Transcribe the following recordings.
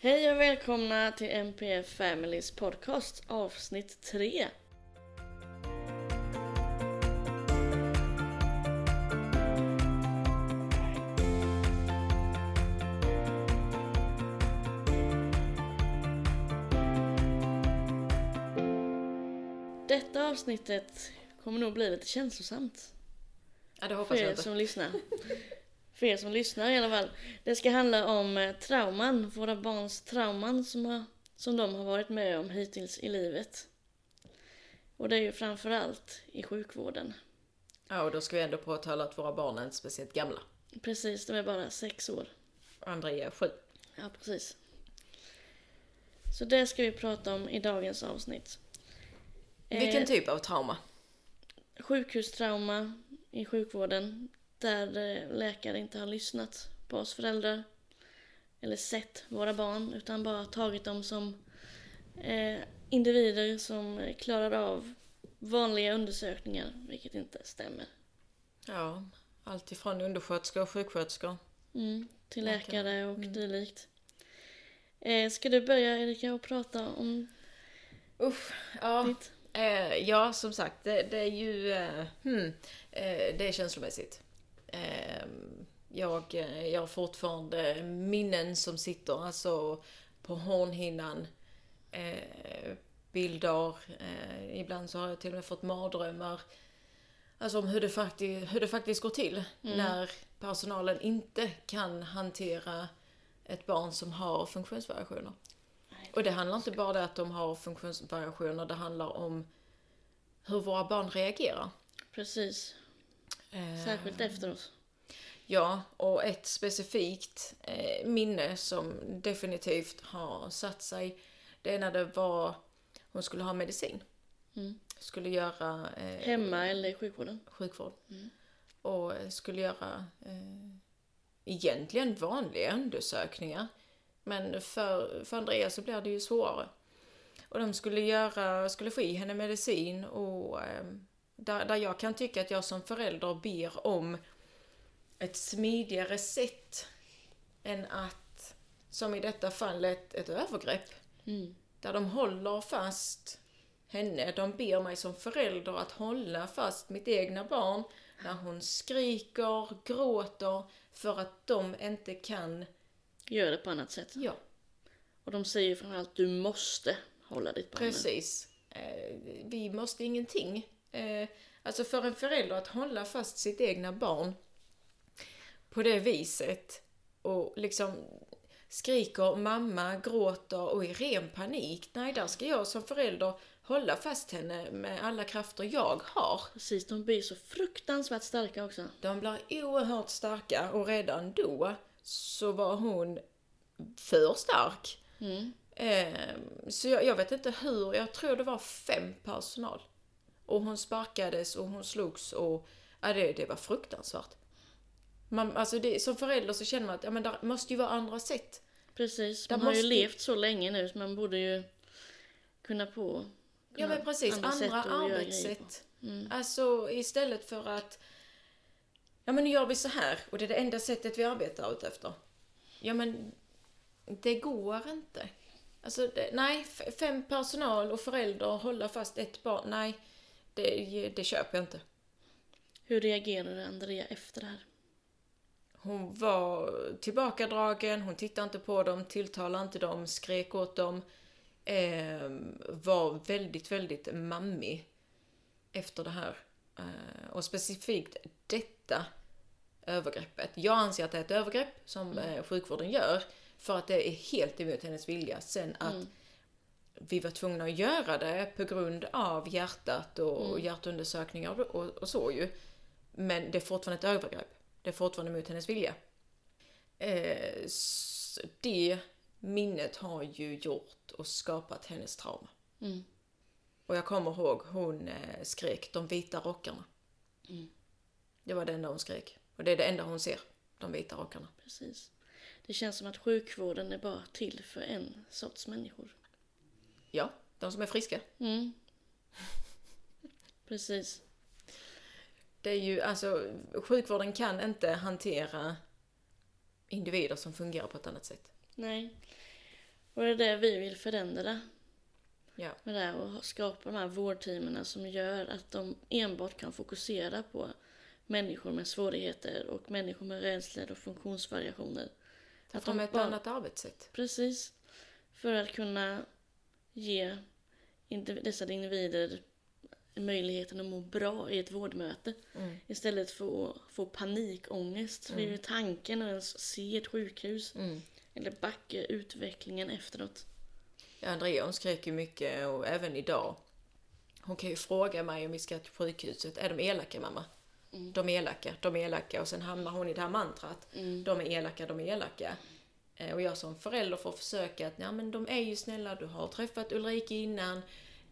Hej och välkomna till MPF Families podcast avsnitt 3. Detta avsnittet kommer nog bli lite känslosamt. Ja, det hoppas För jag inte. som lyssnar. För er som lyssnar i alla fall. Det ska handla om eh, trauman, våra barns trauman som, har, som de har varit med om hittills i livet. Och det är ju framförallt i sjukvården. Ja, och då ska vi ändå påtala att våra barn är inte speciellt gamla. Precis, de är bara sex år. Andra är sju. Ja, precis. Så det ska vi prata om i dagens avsnitt. Vilken Eh, typ av trauma? sjukhustrauma i sjukvården där eh, läkare inte har lyssnat på oss föräldrar eller sett våra barn utan bara tagit dem som eh, individer som klarar av vanliga undersökningar, vilket inte stämmer. Ja, allt ifrån undersköterskor och sjuksköterskor. Mm, till Läkare. läkare och Mm. dylikt. Eh, ska du börja Erika och prata om Usch, ja. ditt? Eh, ja, som sagt, det, det är ju... Eh, hmm, eh, det är känslomässigt. Eh, jag, eh, jag har fortfarande minnen som sitter alltså på hornhinnan. Eh, bilder. Eh, ibland så har jag till och med fått mardrömmar. Alltså om hur det, faktiskt, hur det faktiskt går till när personalen inte kan hantera ett barn som har funktionsvariationer. Och det handlar inte bara om att de har funktionsvariationer, det handlar om hur våra barn reagerar. Precis, särskilt efter oss. Ja, och ett specifikt eh, minne som definitivt har satt sig, det är när det var, hon skulle ha medicin. Mm. Skulle göra eh, Hemma eller i sjukvården. sjukvård. Mm. Och skulle göra eh, egentligen vanliga undersökningar. Men för, för Andreas så blir det ju svårare. Och de skulle göra, skulle få i henne medicin och eh, där, där jag kan tycka att jag som förälder ber om ett smidigare sätt än att, som i detta fallet, ett övergrepp. Mm. Där de håller fast henne. De ber mig som förälder att hålla fast mitt egna barn när hon skriker, gråter för att de inte kan... Gör det på annat sätt. Ja, Och de säger framförallt du måste hålla ditt barn precis. Eh, vi måste ingenting. Eh, alltså för en förälder att hålla fast sitt egna barn på det viset och liksom skriker mamma, gråter och i ren panik. Nej, där ska jag som förälder hålla fast henne med alla krafter jag har. Precis, de blir så fruktansvärt starka också. De blir oerhört starka och redan då så var hon för stark. Mm. Ehm, så jag, jag vet inte hur, jag tror det var fem personal. Och hon sparkades och hon slogs och ja, det, det var fruktansvärt. Man, alltså det, som förälder så känner man att ja, men där måste ju vara andra sätt. Precis, Där man har ju måste- levt så länge nu så man borde ju kunna på Ja kunna men precis, andra, på. arbetssätt. Mm. Alltså istället för att Ja men nu gör vi så här och det är det enda sättet vi arbetar ut efter. Ja men det går inte. Alltså det, nej, fem personal och förälder hålla fast ett barn. Nej, det, det köper jag inte. Hur reagerade Andrea efter det här? Hon var tillbakadragen, hon tittade inte på dem, tilltalade inte dem, skrek åt dem. Eh, var väldigt, väldigt mammig efter det här. Eh, och specifikt detta övergreppet. Jag anser att det är ett övergrepp som eh, sjukvården gör för att det är helt emot hennes vilja. Sen att vi var tvungna att göra det på grund av hjärtat och hjärtundersökningar och, och, och så ju. Men det är fortfarande ett övergrepp. Det är fortfarande mot hennes vilja. Eh, det minnet har ju gjort och skapat hennes trauma. Mm. Och jag kommer ihåg hon eh, skrek de vita rockarna. Mm. Det var det enda hon skrek. Och det är det enda hon ser. De vita rockarna. Precis. Det känns som att sjukvården är bara till för en sorts människor. Ja, de som är friska. Mm. Precis. Det är ju, alltså, sjukvården kan inte hantera individer som fungerar på ett annat sätt. Nej. Och det är det vi vill förändra Ja. med det här och skapa de här vårdteamen som gör att de enbart kan fokusera på människor med svårigheter och människor med rädslor och funktionsvariationer. Att Att de de ett bara- annat arbetssätt. Precis. För att kunna ge dessa individer möjligheten att må bra i ett vårdmöte. Mm. Istället för att få panikångest vid tanken att ens se ett sjukhus. Mm. Eller backa utvecklingen efteråt. Ja, Andrea hon skrek ju mycket och även idag. Hon kan ju fråga mig om vi ska till sjukhuset. Är de elaka mamma? De är elaka, de är elaka. Och sen hamnar hon i det här mantrat. De är elaka, de är elaka. Eh, Och jag som förälder får försöka att, ja men de är ju snälla, du har träffat Ulrika innan.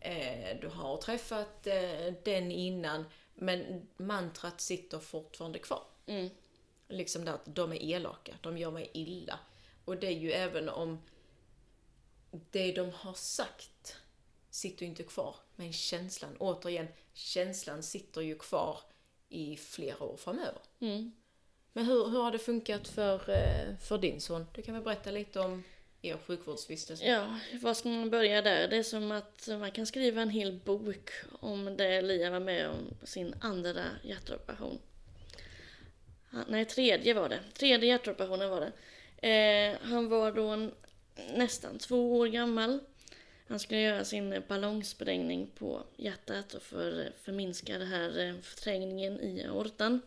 Eh, du har träffat eh, den innan. Men mantrat sitter fortfarande kvar. Mm. Liksom det att de är elaka, de gör mig illa. Och det är ju även om det de har sagt sitter inte kvar. Men känslan, återigen, känslan sitter ju kvar i flera år framöver. Mm. Men hur, hur har det funkat för, eh, för din son? Du kan väl berätta lite om er sjukvårdsvistelse? Ja, var ska man börja där? Det är som att man kan skriva en hel bok om det Lia var med om på sin andra hjärtoperation. Ah, nej, tredje var det. Tredje hjärtoperationen var det. Eh, han var då en, nästan två år gammal. Han skulle göra sin ballongsprängning på hjärtat och för förminska den här eh, förträngningen i aortan.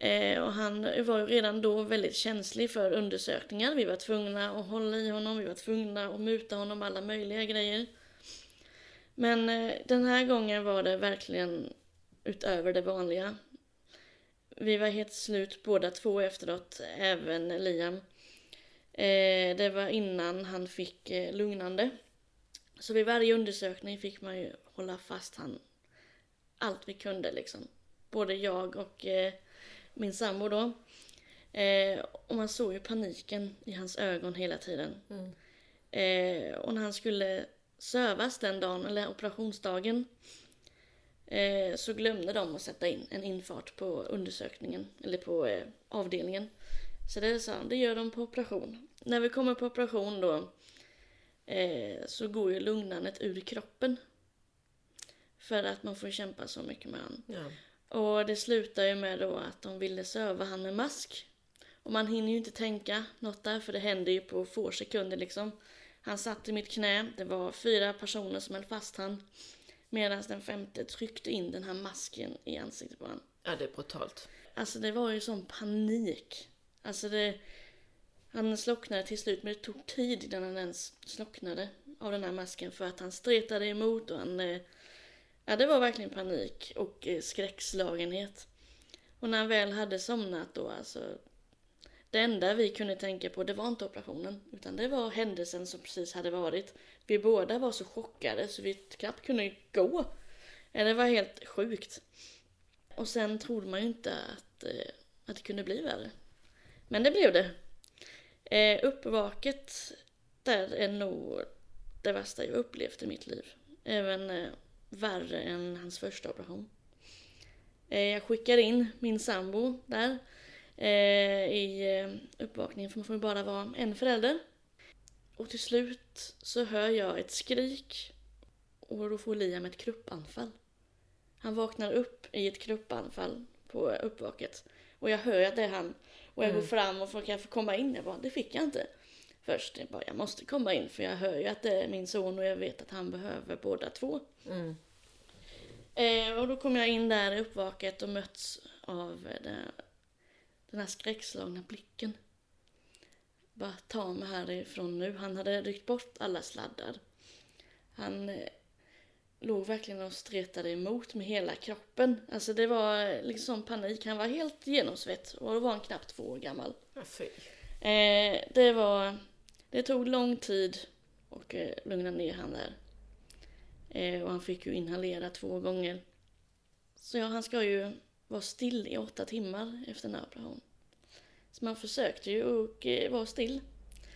Eh, och han var ju redan då väldigt känslig för undersökningar. Vi var tvungna att hålla i honom, vi var tvungna att muta honom alla möjliga grejer. Men eh, den här gången var det verkligen utöver det vanliga. Vi var helt slut båda två efteråt, även Liam. Eh, det var innan han fick eh, lugnande. Så vid varje undersökning fick man ju hålla fast han allt vi kunde liksom. Både jag och eh, min sambo då. Eh, och man såg ju paniken i hans ögon hela tiden. Mm. Eh, och när han skulle sövas den dagen, eller operationsdagen, eh, så glömde de att sätta in en infart på undersökningen, eller på eh, avdelningen. Så det sa han, det gör de på operation. När vi kommer på operation då, eh, så går ju lugnandet ur kroppen. För att man får kämpa så mycket med han. Ja. Och det slutar ju med då att de ville söva han med mask. Och man hinner ju inte tänka något där för det händer ju på få sekunder liksom. Han satt i mitt knä, det var fyra personer som höll fast han. Medan den femte tryckte in den här masken i ansiktet på honom. ja, det är brutalt. Alltså det var ju sån panik. Alltså det... Han slocknade till slut men det tog tid innan han ens slocknade av den här masken för att han stretade emot och han... eh, Ja det var verkligen panik och eh, skräckslagenhet. Och när han väl hade somnat då alltså... Det enda vi kunde tänka på det var inte operationen utan det var händelsen som precis hade varit. Vi båda var så chockade så vi knappt kunde gå. Det var helt sjukt. Och sen trodde man ju inte att, eh, att det kunde bli värre. Men det blev det. Eh, uppvaket där är nog det värsta jag upplevt i mitt liv. Även eh, värre än hans första operation. Eh, jag skickar in min sambo där eh, i eh, uppvakningen för man får ju bara vara en förälder. Och till slut så hör jag ett skrik och då får Liam ett kruppanfall. Han vaknar upp i ett kruppanfall på uppvaket. Och jag hör att det är han. Och jag går fram och frågar kan jag få komma in? Jag bara, det fick jag inte. Först jag bara, jag måste komma in för jag hör ju att det är min son och jag vet att han behöver båda två. Mm. Eh, och då kom jag in där i uppvaket och möts av eh, den, den här skräckslagna blicken. Bara ta mig härifrån nu. Han hade ryckt bort alla sladdar. Han eh, låg verkligen och stretade emot med hela kroppen. Alltså det var eh, liksom panik. Han var helt genomsvett och då var han knappt två år gammal. Fy. Eh, det var... Det tog lång tid att eh, lugna ner han där. Eh, och han fick ju inhalera två gånger. Så ja, han ska ju vara still i åtta timmar efter den här operationen. Så man försökte ju att eh, vara still.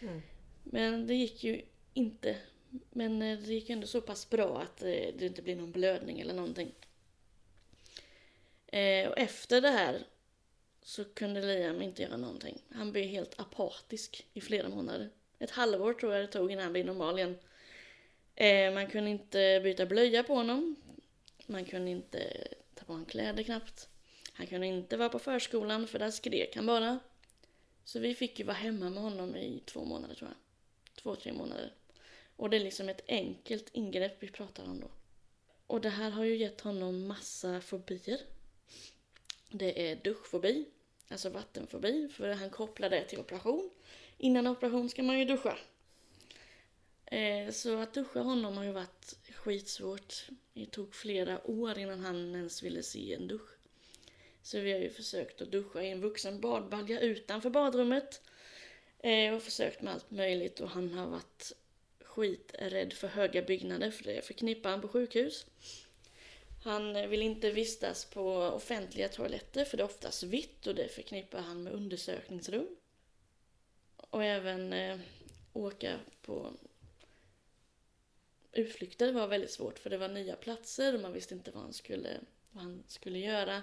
Mm. Men det gick ju inte. Men eh, det gick ändå så pass bra att eh, det inte blev någon blödning eller någonting. Eh, och efter det här så kunde Liam inte göra någonting. Han blev helt apatisk i flera månader. Ett halvår tror jag det tog innan han blev normal igen. Eh, man kunde inte byta blöja på honom. Man kunde inte ta på honom kläder knappt. Han kunde inte vara på förskolan för där skrek han bara. Så vi fick ju vara hemma med honom i två månader tror jag. Två, tre månader. Och det är liksom ett enkelt ingrepp vi pratar om då. Och det här har ju gett honom massa fobier. Det är duschfobi, alltså vattenfobi, för han kopplar det till operation. Innan operation ska man ju duscha. Eh, så att duscha honom har ju varit skitsvårt. Det tog flera år innan han ens ville se en dusch. Så vi har ju försökt att duscha i en vuxen badbalja utanför badrummet. Eh, och försökt med allt möjligt och han har varit skiträdd för höga byggnader för det förknippar han på sjukhus. Han vill inte vistas på offentliga toaletter för det är oftast vitt och det förknippar han med undersökningsrum. Och även eh, åka på utflykter var väldigt svårt för det var nya platser och man visste inte vad han skulle, vad han skulle göra.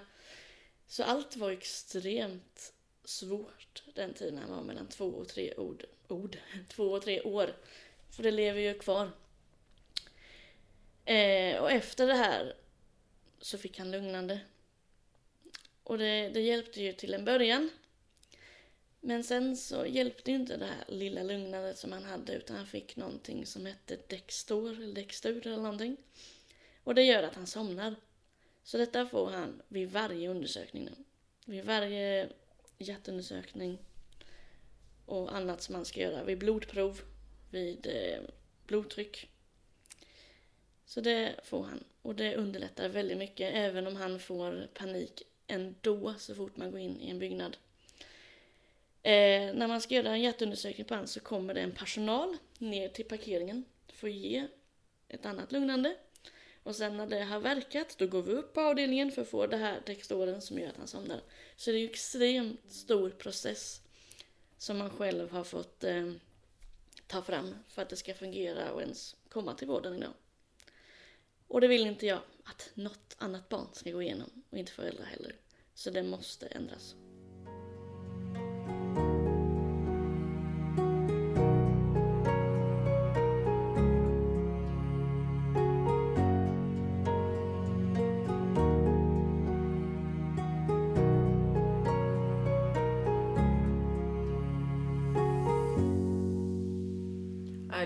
Så allt var extremt svårt den tiden han var mellan två och tre ord, ord, två och tre år. För det lever ju kvar. Eh, och efter det här så fick han lugnande. Och det, det hjälpte ju till en början. Men sen så hjälpte ju inte det här lilla lugnandet som han hade utan han fick någonting som hette Dextor eller Dextur eller någonting. Och det gör att han somnar. Så detta får han vid varje undersökning nu. Vid varje hjärtundersökning och annat som man ska göra. Vid blodprov, vid eh, blodtryck. Så det får han. Och det underlättar väldigt mycket även om han får panik ändå så fort man går in i en byggnad. Eh, när man ska göra en hjärtundersökning på honom så kommer det en personal ner till parkeringen för att ge ett annat lugnande. Och sen när det har verkat, då går vi upp på avdelningen för att få det här textoren som gör att han somnar. Så det är ju extremt stor process som man själv har fått eh, ta fram för att det ska fungera och ens komma till vården idag. Och det vill inte jag att något annat barn ska gå igenom och inte föräldrar heller. Så det måste ändras.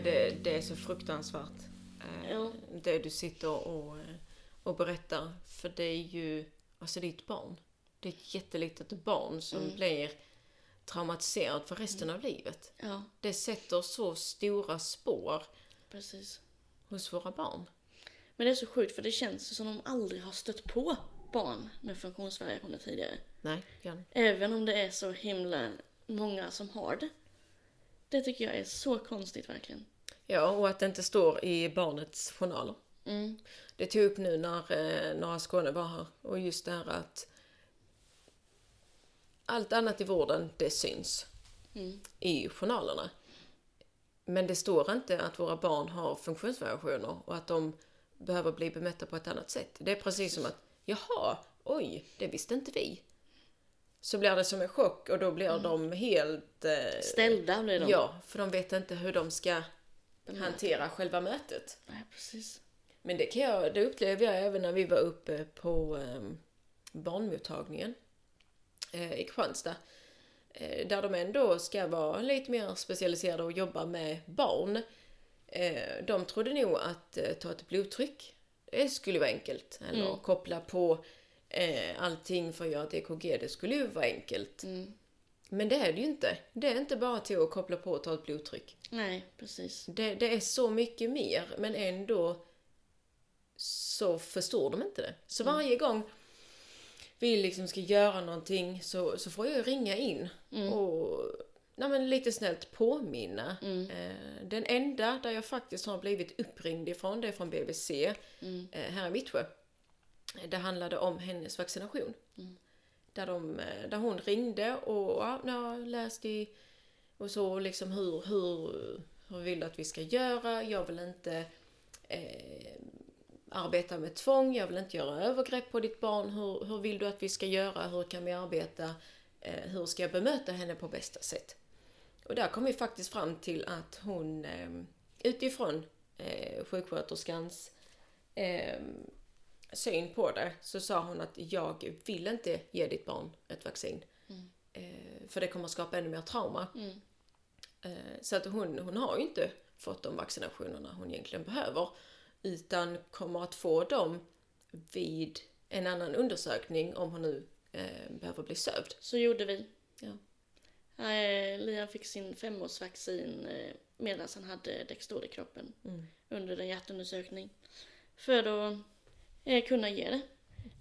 Det, det är så fruktansvärt. eh, Ja. Det du sitter och, eh, och berättar. För det är ju, alltså det är ett barn. Det är ett jättelitet barn som blir traumatiserad för resten av livet. Ja, Det sätter så stora spår precis. hos våra barn. Men det är så sjukt för det känns som de aldrig har stött på barn med funktionsvariationer tidigare. Nej, Jan. Även om det är så himla många som har det. Det tycker jag är så konstigt verkligen. Ja, och att det inte står i barnets journaler. Mm. Det tog upp nu när eh, Norra Skåne var här. Och just det här att allt annat i vården, det syns Mm. i journalerna. Men det står inte att våra barn har funktionsvariationer och att de behöver bli bemötta på ett annat sätt. Det är precis som att, jaha, oj, det visste inte vi. Så blir det som en chock och då blir de helt... Eh, Ställda blir de. Ja, för de vet inte hur de ska hantera själva mötet. Nej, precis. Men det, kan jag, det upplevde jag även när vi var uppe på eh, barnmottagningen eh, i Kristianstad. Eh, där de ändå ska vara lite mer specialiserade och jobba med barn. Eh, de trodde nog att ta ett blodtryck, det skulle vara enkelt. Eller Mm. koppla på allting för att göra ett EKG, det skulle ju vara enkelt. Mm. Men det är det ju inte. Det är inte bara till att koppla på och ta ett blodtryck. Nej, precis. Det, det är så mycket mer, men ändå så förstår de inte det. Så varje gång vi liksom ska göra någonting så, så får jag ringa in och nej men lite snällt påminna. Eh, den enda där jag faktiskt har blivit uppringd ifrån, det är från BVC eh, här i Vittsjö. Det handlade om hennes vaccination. Där, de, där hon ringde och ja, jag i och så liksom hur, hur, hur vill du att vi ska göra? Jag vill inte eh, arbeta med tvång, jag vill inte göra övergrepp på ditt barn. Hur, hur vill du att vi ska göra? Hur kan vi arbeta? Eh, hur ska jag bemöta henne på bästa sätt? Och där kom vi faktiskt fram till att hon eh, utifrån eh, sjuksköterskans eh, syn på det så sa hon att jag vill inte ge ditt barn ett vaccin. Eh, för det kommer att skapa ännu mer trauma. Mm. Eh, så att hon, hon har ju inte fått de vaccinationerna hon egentligen behöver. Utan kommer att få dem vid en annan undersökning om hon nu eh, behöver bli sövd. Så gjorde vi. Ja. Liam fick sin femårsvaccin medan han hade Dextor i kroppen Mm. under en hjärtundersökning. För att eh, kunna ge det.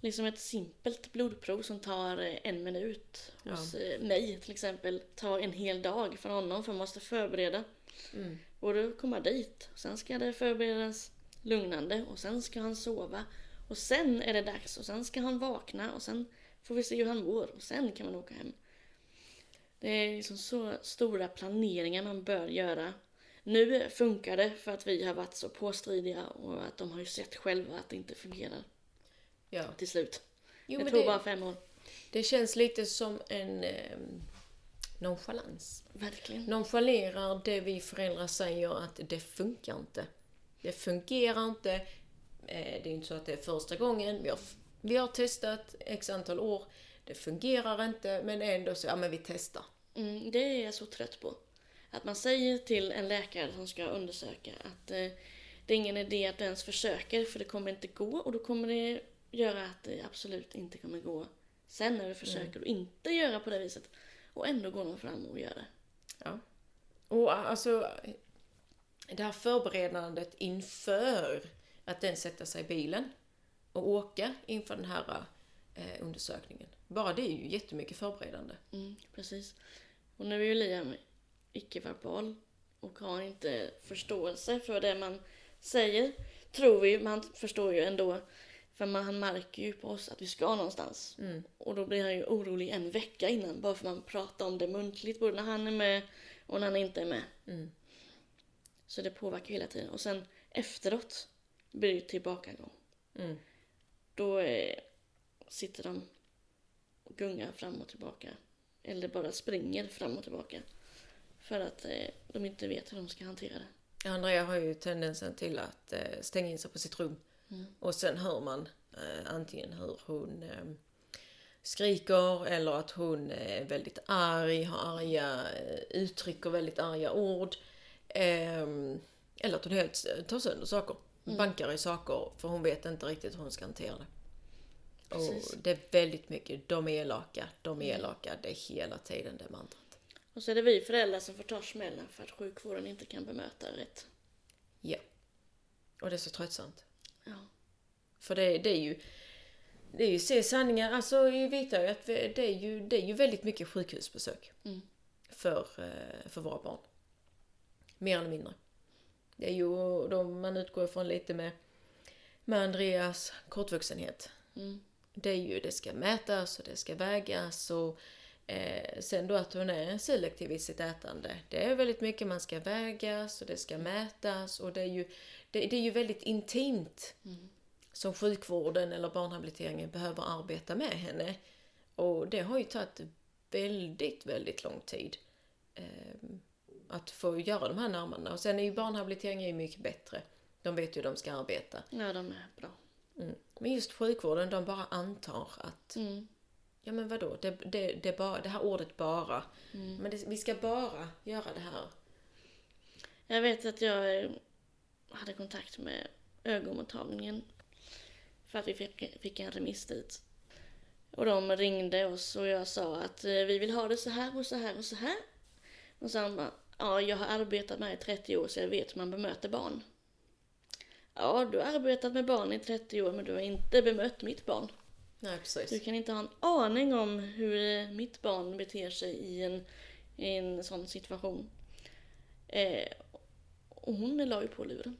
Liksom ett simpelt blodprov som tar eh, en minut Ja. hos eh, mig till exempel tar en hel dag för honom för man måste förbereda. Mm. Och då komma dit, sen ska det förberedas lugnande och sen ska han sova. Och sen är det dags och sen ska han vakna och sen får vi se hur han mår och sen kan man åka hem. Det är liksom så stora planeringar man bör göra. Nu funkar det för att vi har varit så påstridiga och att de har ju sett själva att det inte fungerar Ja. till slut. Jo, det men tog det, bara fem år. det känns lite som en eh, nonchalans. Verkligen. Nonchalerar det vi föräldrar säger att det funkar inte. Det fungerar inte. Eh, det är inte så att det är första gången. Vi har, vi har testat x antal år. Det fungerar inte, men ändå så, ja men vi testar. Mm, det är jag så trött på. Att man säger till en läkare som ska undersöka att eh, det är ingen idé att du ens försöker för det kommer inte gå och då kommer det göra att det absolut inte kommer gå sen när du försöker och inte göra på det viset. Och ändå går de fram och gör det. Ja. Och alltså, det här förberedandet inför att den sätta sig i bilen och åka inför den här eh, undersökningen. Bara det är ju jättemycket förberedande. Mm, precis. Och nu är ju Liam icke-verbal och har inte förståelse för det man säger. Tror vi, man förstår ju ändå. För man, han märker ju på oss att vi ska någonstans. Mm. Och då blir han ju orolig en vecka innan bara för man pratar om det muntligt både när han är med och när han inte är med. Mm. Så det påverkar hela tiden. Och sen efteråt blir det tillbakagång. Mm. Då eh, sitter de och gungar fram och tillbaka. Eller bara springer fram och tillbaka. För att eh, de inte vet hur de ska hantera det. Andrea har ju tendensen till att eh, stänga in sig på sitt rum. Mm. Och sen hör man eh, antingen hur hon skriker eller att hon är väldigt arg, har arga, eh, uttrycker väldigt arga ord. Ehm, eller att hon helt tar sönder saker. Bankar i saker för hon vet inte riktigt hur hon ska hantera det. Precis. Och det är väldigt mycket, de är elaka, de är elaka, det är hela tiden det mantrat. Och så är det vi föräldrar som får ta smällen för att sjukvården inte kan bemöta rätt. Ja. Och det är så tröttsamt. Ja. För det, det är ju det är ju se sanningar, alltså vi vet ju att det är ju, det är ju väldigt mycket sjukhusbesök Mm. för, eh, för våra barn. Mer eller mindre. Det är ju, då man utgår ifrån lite med, med Andreas kortvuxenhet. Mm. Det är ju, det ska mätas och det ska vägas och eh, sen då att hon är selektiv i sitt ätande. Det är väldigt mycket man ska vägas och det ska mätas och det är ju, det, det är ju väldigt intimt som sjukvården eller barnhabiliteringen behöver arbeta med henne. Och det har ju tagit väldigt, väldigt lång tid eh, att få göra de här närmandena. Och sen är ju barnhabiliteringen ju mycket bättre. De vet ju hur de ska arbeta. ja, de är bra. Mm. Men just sjukvården, de bara antar att Mm. Ja men vadå, det, det, det, bara, det här ordet bara. Men det, vi ska bara göra det här. Jag vet att jag eh, hade kontakt med ögonmottagningen för att vi fick, fick en remiss dit. Och de ringde oss och jag sa att eh, vi vill ha det så här och så här och så här. Och så han bara, ja jag har arbetat med det i 30 år så jag vet hur man bemöter barn. Ja, du har arbetat med barn i 30 år men du har inte bemött mitt barn. Nej precis. Du kan inte ha en aning om hur mitt barn beter sig i en, i en sån situation. Eh, och hon la ju på luren.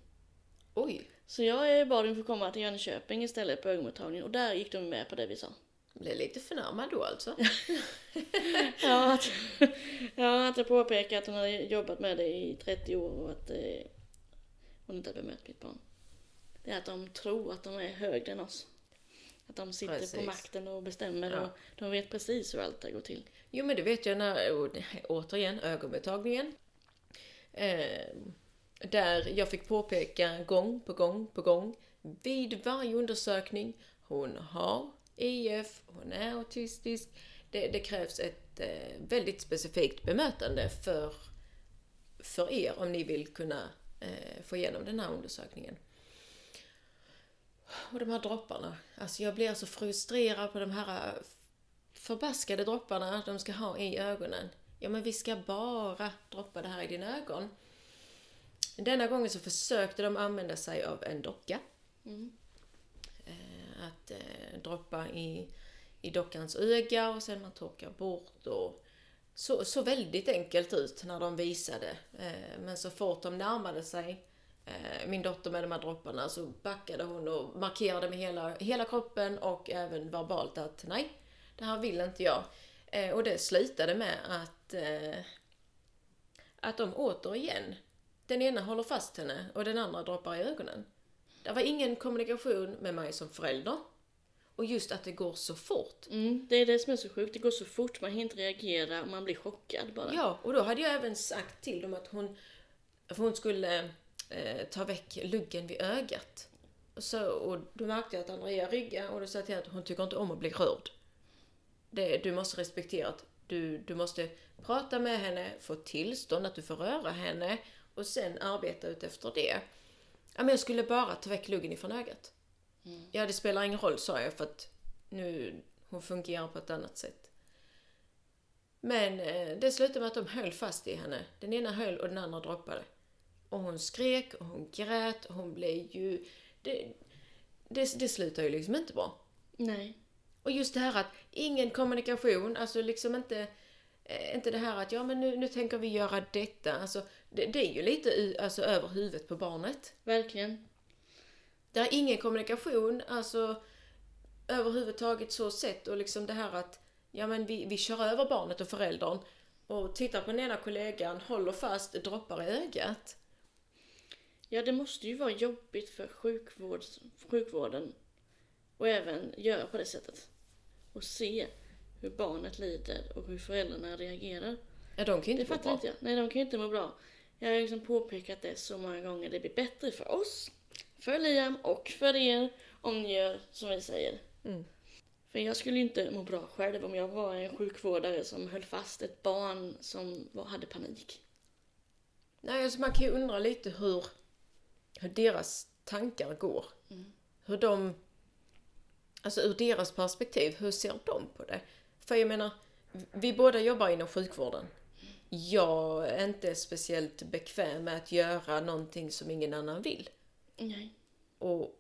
Oj, Så jag bad dem få komma till Jönköping istället på ögonmottagningen och där gick de med på det vi sa. blev lite förnärmad då alltså. Ja, att, ja, att jag påpekade att hon hade jobbat med det i 30 år och att eh, hon inte hade bemött mitt barn. Det är att de tror att de är högre än oss. Att de sitter Precis. på makten och bestämmer Ja. och de vet precis hur allt det går till. Jo men det vet jag när, återigen, ögonbetalningen. Eh, där jag fick påpeka gång på gång på gång vid varje undersökning, hon har IF, hon är autistisk. Det, det krävs ett eh, väldigt specifikt bemötande för, för er om ni vill kunna eh, få igenom den här undersökningen. Och de här dropparna, alltså jag blir så frustrerad på de här förbaskade dropparna de ska ha i ögonen. Ja, men vi ska bara droppa det här i dina ögon. Denna gången så försökte de använda sig av en docka. Eh, att eh, droppa i, i dockans öga och sen man torkar bort och så, så väldigt enkelt ut när de visade. Eh, men så fort de närmade sig eh, min dotter med de här dropparna så backade hon och markerade med hela, hela kroppen och även verbalt att nej, det här vill inte jag. Eh, och det slutade med att, eh, att de återigen, den ena håller fast henne och den andra droppar i ögonen. Det var ingen kommunikation med mig som förälder. Och just att det går så fort. Mm, det är det som är så sjukt, det går så fort, man hinner inte reagera och man blir chockad bara. Ja, och då hade jag även sagt till dem att hon, för hon skulle eh, ta väck luggen vid ögat. Så, och då märkte jag att Andrea ryggade och då sa jag till henne att hon tycker inte om att bli rörd. Det, du måste respektera att du, du måste prata med henne, få tillstånd att du får röra henne och sen arbeta ut efter det. Ja, men jag skulle bara ta väck luggen ifrån ögat. Ja, det spelar ingen roll, sa jag, för att nu, hon fungerar på ett annat sätt. Men eh, det slutade med att de höll fast i henne. Den ena höll och den andra droppade. Och hon skrek och hon grät och hon blev ju... Det, det, det slutar ju liksom inte bra. Nej. Och just det här att ingen kommunikation, alltså liksom inte, eh, inte det här att ja men nu, nu tänker vi göra detta. Alltså det, det är ju lite alltså, över huvudet på barnet. Verkligen. Det är ingen kommunikation, alltså överhuvudtaget så sett och liksom det här att ja men vi, vi kör över barnet och föräldern och tittar på den ena kollegan, håller fast, droppar i ögat. Ja, det måste ju vara jobbigt för sjukvård, sjukvården och även göra på det sättet. Och se hur barnet lider och hur föräldrarna reagerar. Ja, de kan ju Det inte må fattar bra. inte jag. Nej, de kan ju inte må bra. Jag har liksom påpekat det så många gånger. Det blir bättre för oss, för Liam och för er om ni gör som vi säger. Mm. För jag skulle ju inte må bra själv om jag var en sjukvårdare som höll fast ett barn som hade panik. Nej, alltså man kan ju undra lite hur, hur deras tankar går. Hur de, alltså ur deras perspektiv, hur ser de på det? För jag menar, vi båda jobbar inom sjukvården. Jag är inte speciellt bekväm med att göra någonting som ingen annan vill. Nej. Och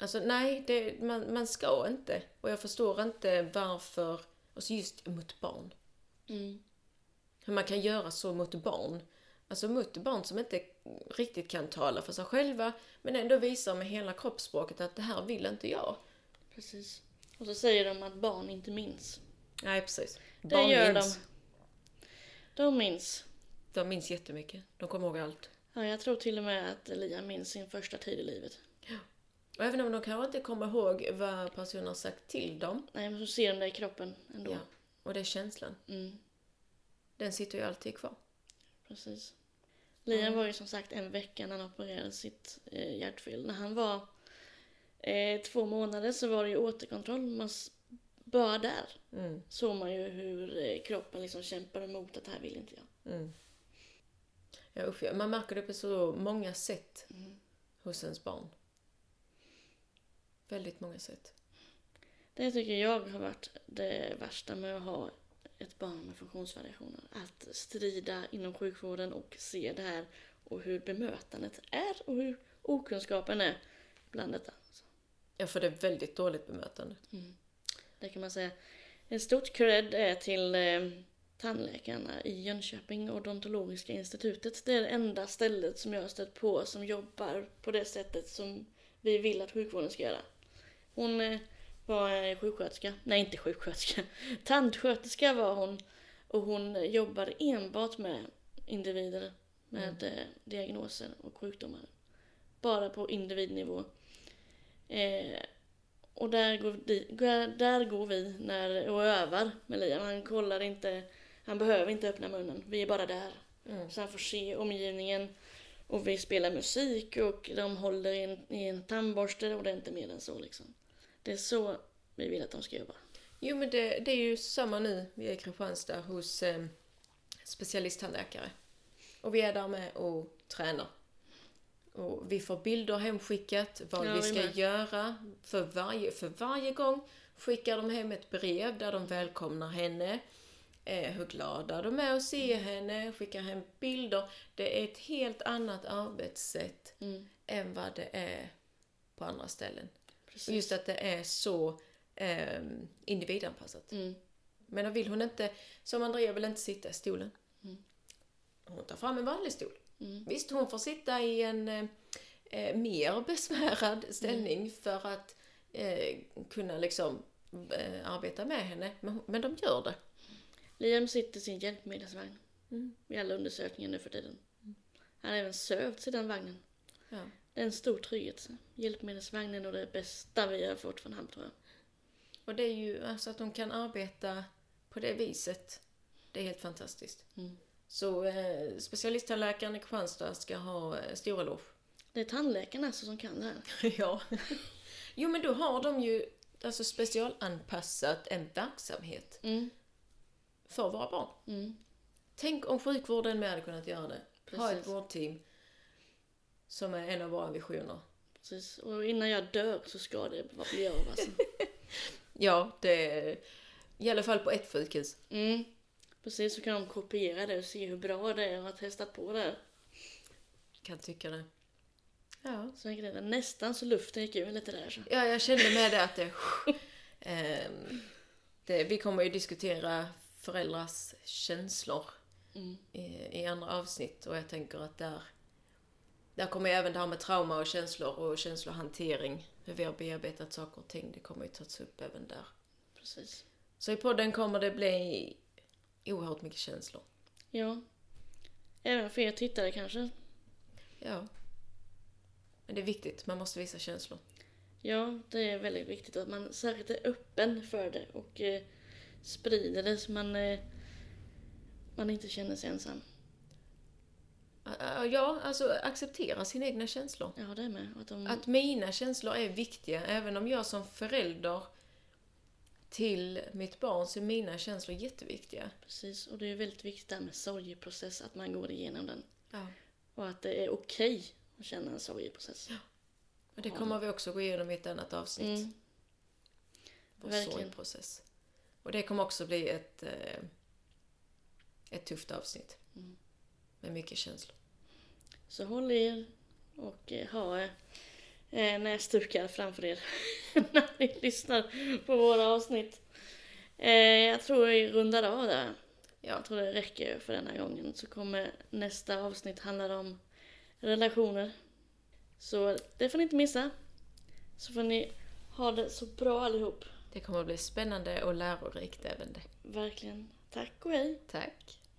Alltså nej, det, man, man ska inte. Och jag förstår inte varför, alltså just mot barn. Mm. Hur man kan göra så mot barn. Alltså mot barn som inte riktigt kan tala för sig själva, men ändå visar med hela kroppsspråket att det här vill inte jag. Precis. Och så säger de att barn inte minns. Nej, precis. Det Barn gör minns. de. De minns. De minns jättemycket. De kommer ihåg allt. Ja, jag tror till och med att Liam minns sin första tid i livet. Och även om de kanske inte kommer ihåg vad personen har sagt till dem. Nej, men så ser de det i kroppen ändå. Ja. Och det är känslan. Mm, Den sitter ju alltid kvar. precis. Liam var ju som sagt en vecka när han opererade sitt eh, hjärtfel. När han var eh, två månader så var det ju återkontroll. Man, bara där Mm. såg man ju hur eh, kroppen liksom kämpar emot att det här vill inte jag. Mm. Ja, usch. Man märker det på så många sätt hos ens barn. Väldigt många sätt. Det tycker jag har varit det värsta med att ha ett barn med funktionsvariationer. Att strida inom sjukvården och se det här och hur bemötandet är och hur okunskapen är bland detta. Ja, för det är väldigt dåligt bemötande. det kan man säga. En stort cred är till eh, tandläkarna i Jönköping odontologiska institutet. Det är det enda stället som jag har stött på som jobbar på det sättet som vi vill att sjukvården ska göra. Hon eh, var sjuksköterska, nej inte sjuksköterska, tandsköterska var hon. Och hon jobbar enbart med individer med eh, diagnoser och sjukdomar. Bara på individnivå. Eh, Och där går, di, där går vi när, och övar med Liam. Han kollar inte, han behöver inte öppna munnen. Vi är bara där. Mm. Så han får se omgivningen. Och vi spelar musik och de håller i en, i en tandborste och det är inte mer än så liksom. Det är så vi vill att de ska jobba. Jo men det, det är ju samma nu. Vi är i Kristianstad hos eh, specialisttandläkare. Och vi är där med och tränar. Och vi får bilder hemskickat, vad Ja, vi ska med. göra. För varje, för varje gång skickar de hem ett brev där de välkomnar henne. Eh, hur glada de är att se henne, skickar hem bilder. Det är ett helt annat arbetssätt Mm. än vad det är på andra ställen. Precis. Och just att det är så eh, individanpassat. Mm. Men då vill hon inte, som Andrea vill inte sitta i stolen. Hon tar fram en vanlig stol. Mm. Visst, hon får sitta i en eh, mer besvärad ställning för att eh, kunna liksom eh, arbeta med henne. Men, men de gör det. Liam sitter i sin hjälpmedelsvagn. Mm. I alla undersökningar nu för tiden. Han har även sövts i den vagnen. Ja. Det är en stor trygghet. Hjälpmedelsvagnen och det bästa vi har fått från Hamn tror jag. Och det är ju alltså att de kan arbeta på det viset. Det är helt fantastiskt. Mm. Så eh, specialisttandläkaren i Kristianstad ska ha eh, stor eloge. Det är tandläkarna alltså som kan det här. Ja. Jo, men då har de ju alltså specialanpassat en verksamhet Mm. för våra barn. Mm. Tänk om sjukvården med hade kunnat göra det. Ha ett Precis. vårdteam som är en av våra visioner. Precis. Och innan jag dör så ska det bara bli av alltså. Ja, det är i alla fall på ett sjukhus. Mm. Precis, så kan de kopiera det och se hur bra det är och ha testat på det. Kan tycka det. Ja. Så jag det nästan så luften gick ur lite där så. ja, jag kände med det att det, ehm, det... Vi kommer ju diskutera föräldrars känslor Mm. i, i andra avsnitt och jag tänker att där, där kommer även det här med trauma och känslor och känslohantering, hur vi har bearbetat saker och ting, det kommer ju tas upp även där. Precis. Så i podden kommer det bli oerhört mycket känslor. Ja. Även för er tittare kanske. Ja. Men det är viktigt, man måste visa känslor. Ja, det är väldigt viktigt att man särskilt är öppen för det och eh, sprider det så man, eh, man inte känner sig ensam. Ä- Ja, alltså acceptera sina egna känslor. Ja, det med. Att de, Att mina känslor är viktiga, även om jag som förälder till mitt barn så är mina känslor jätteviktiga. Precis, och det är väldigt viktigt där med sorgeprocess, att man går igenom den. Ja. Och att det är okej att känna en sorgeprocess. Och det kommer vi också gå igenom i ett annat avsnitt. Mm. Vår verkligen. sorgprocess. Och det kommer också bli ett, eh, ett tufft avsnitt. Mm. Med mycket känslor. Så håll er och eh, ha eh, näsdukar framför er när ni lyssnar på våra avsnitt. Eh, jag tror vi rundar av där. Ja. Jag tror det räcker för denna gången. Så kommer nästa avsnitt handla om relationer. Så det får ni inte missa. Så får ni ha det så bra allihop. Det kommer att bli spännande och lärorikt även det. Verkligen. Tack och hej. Tack.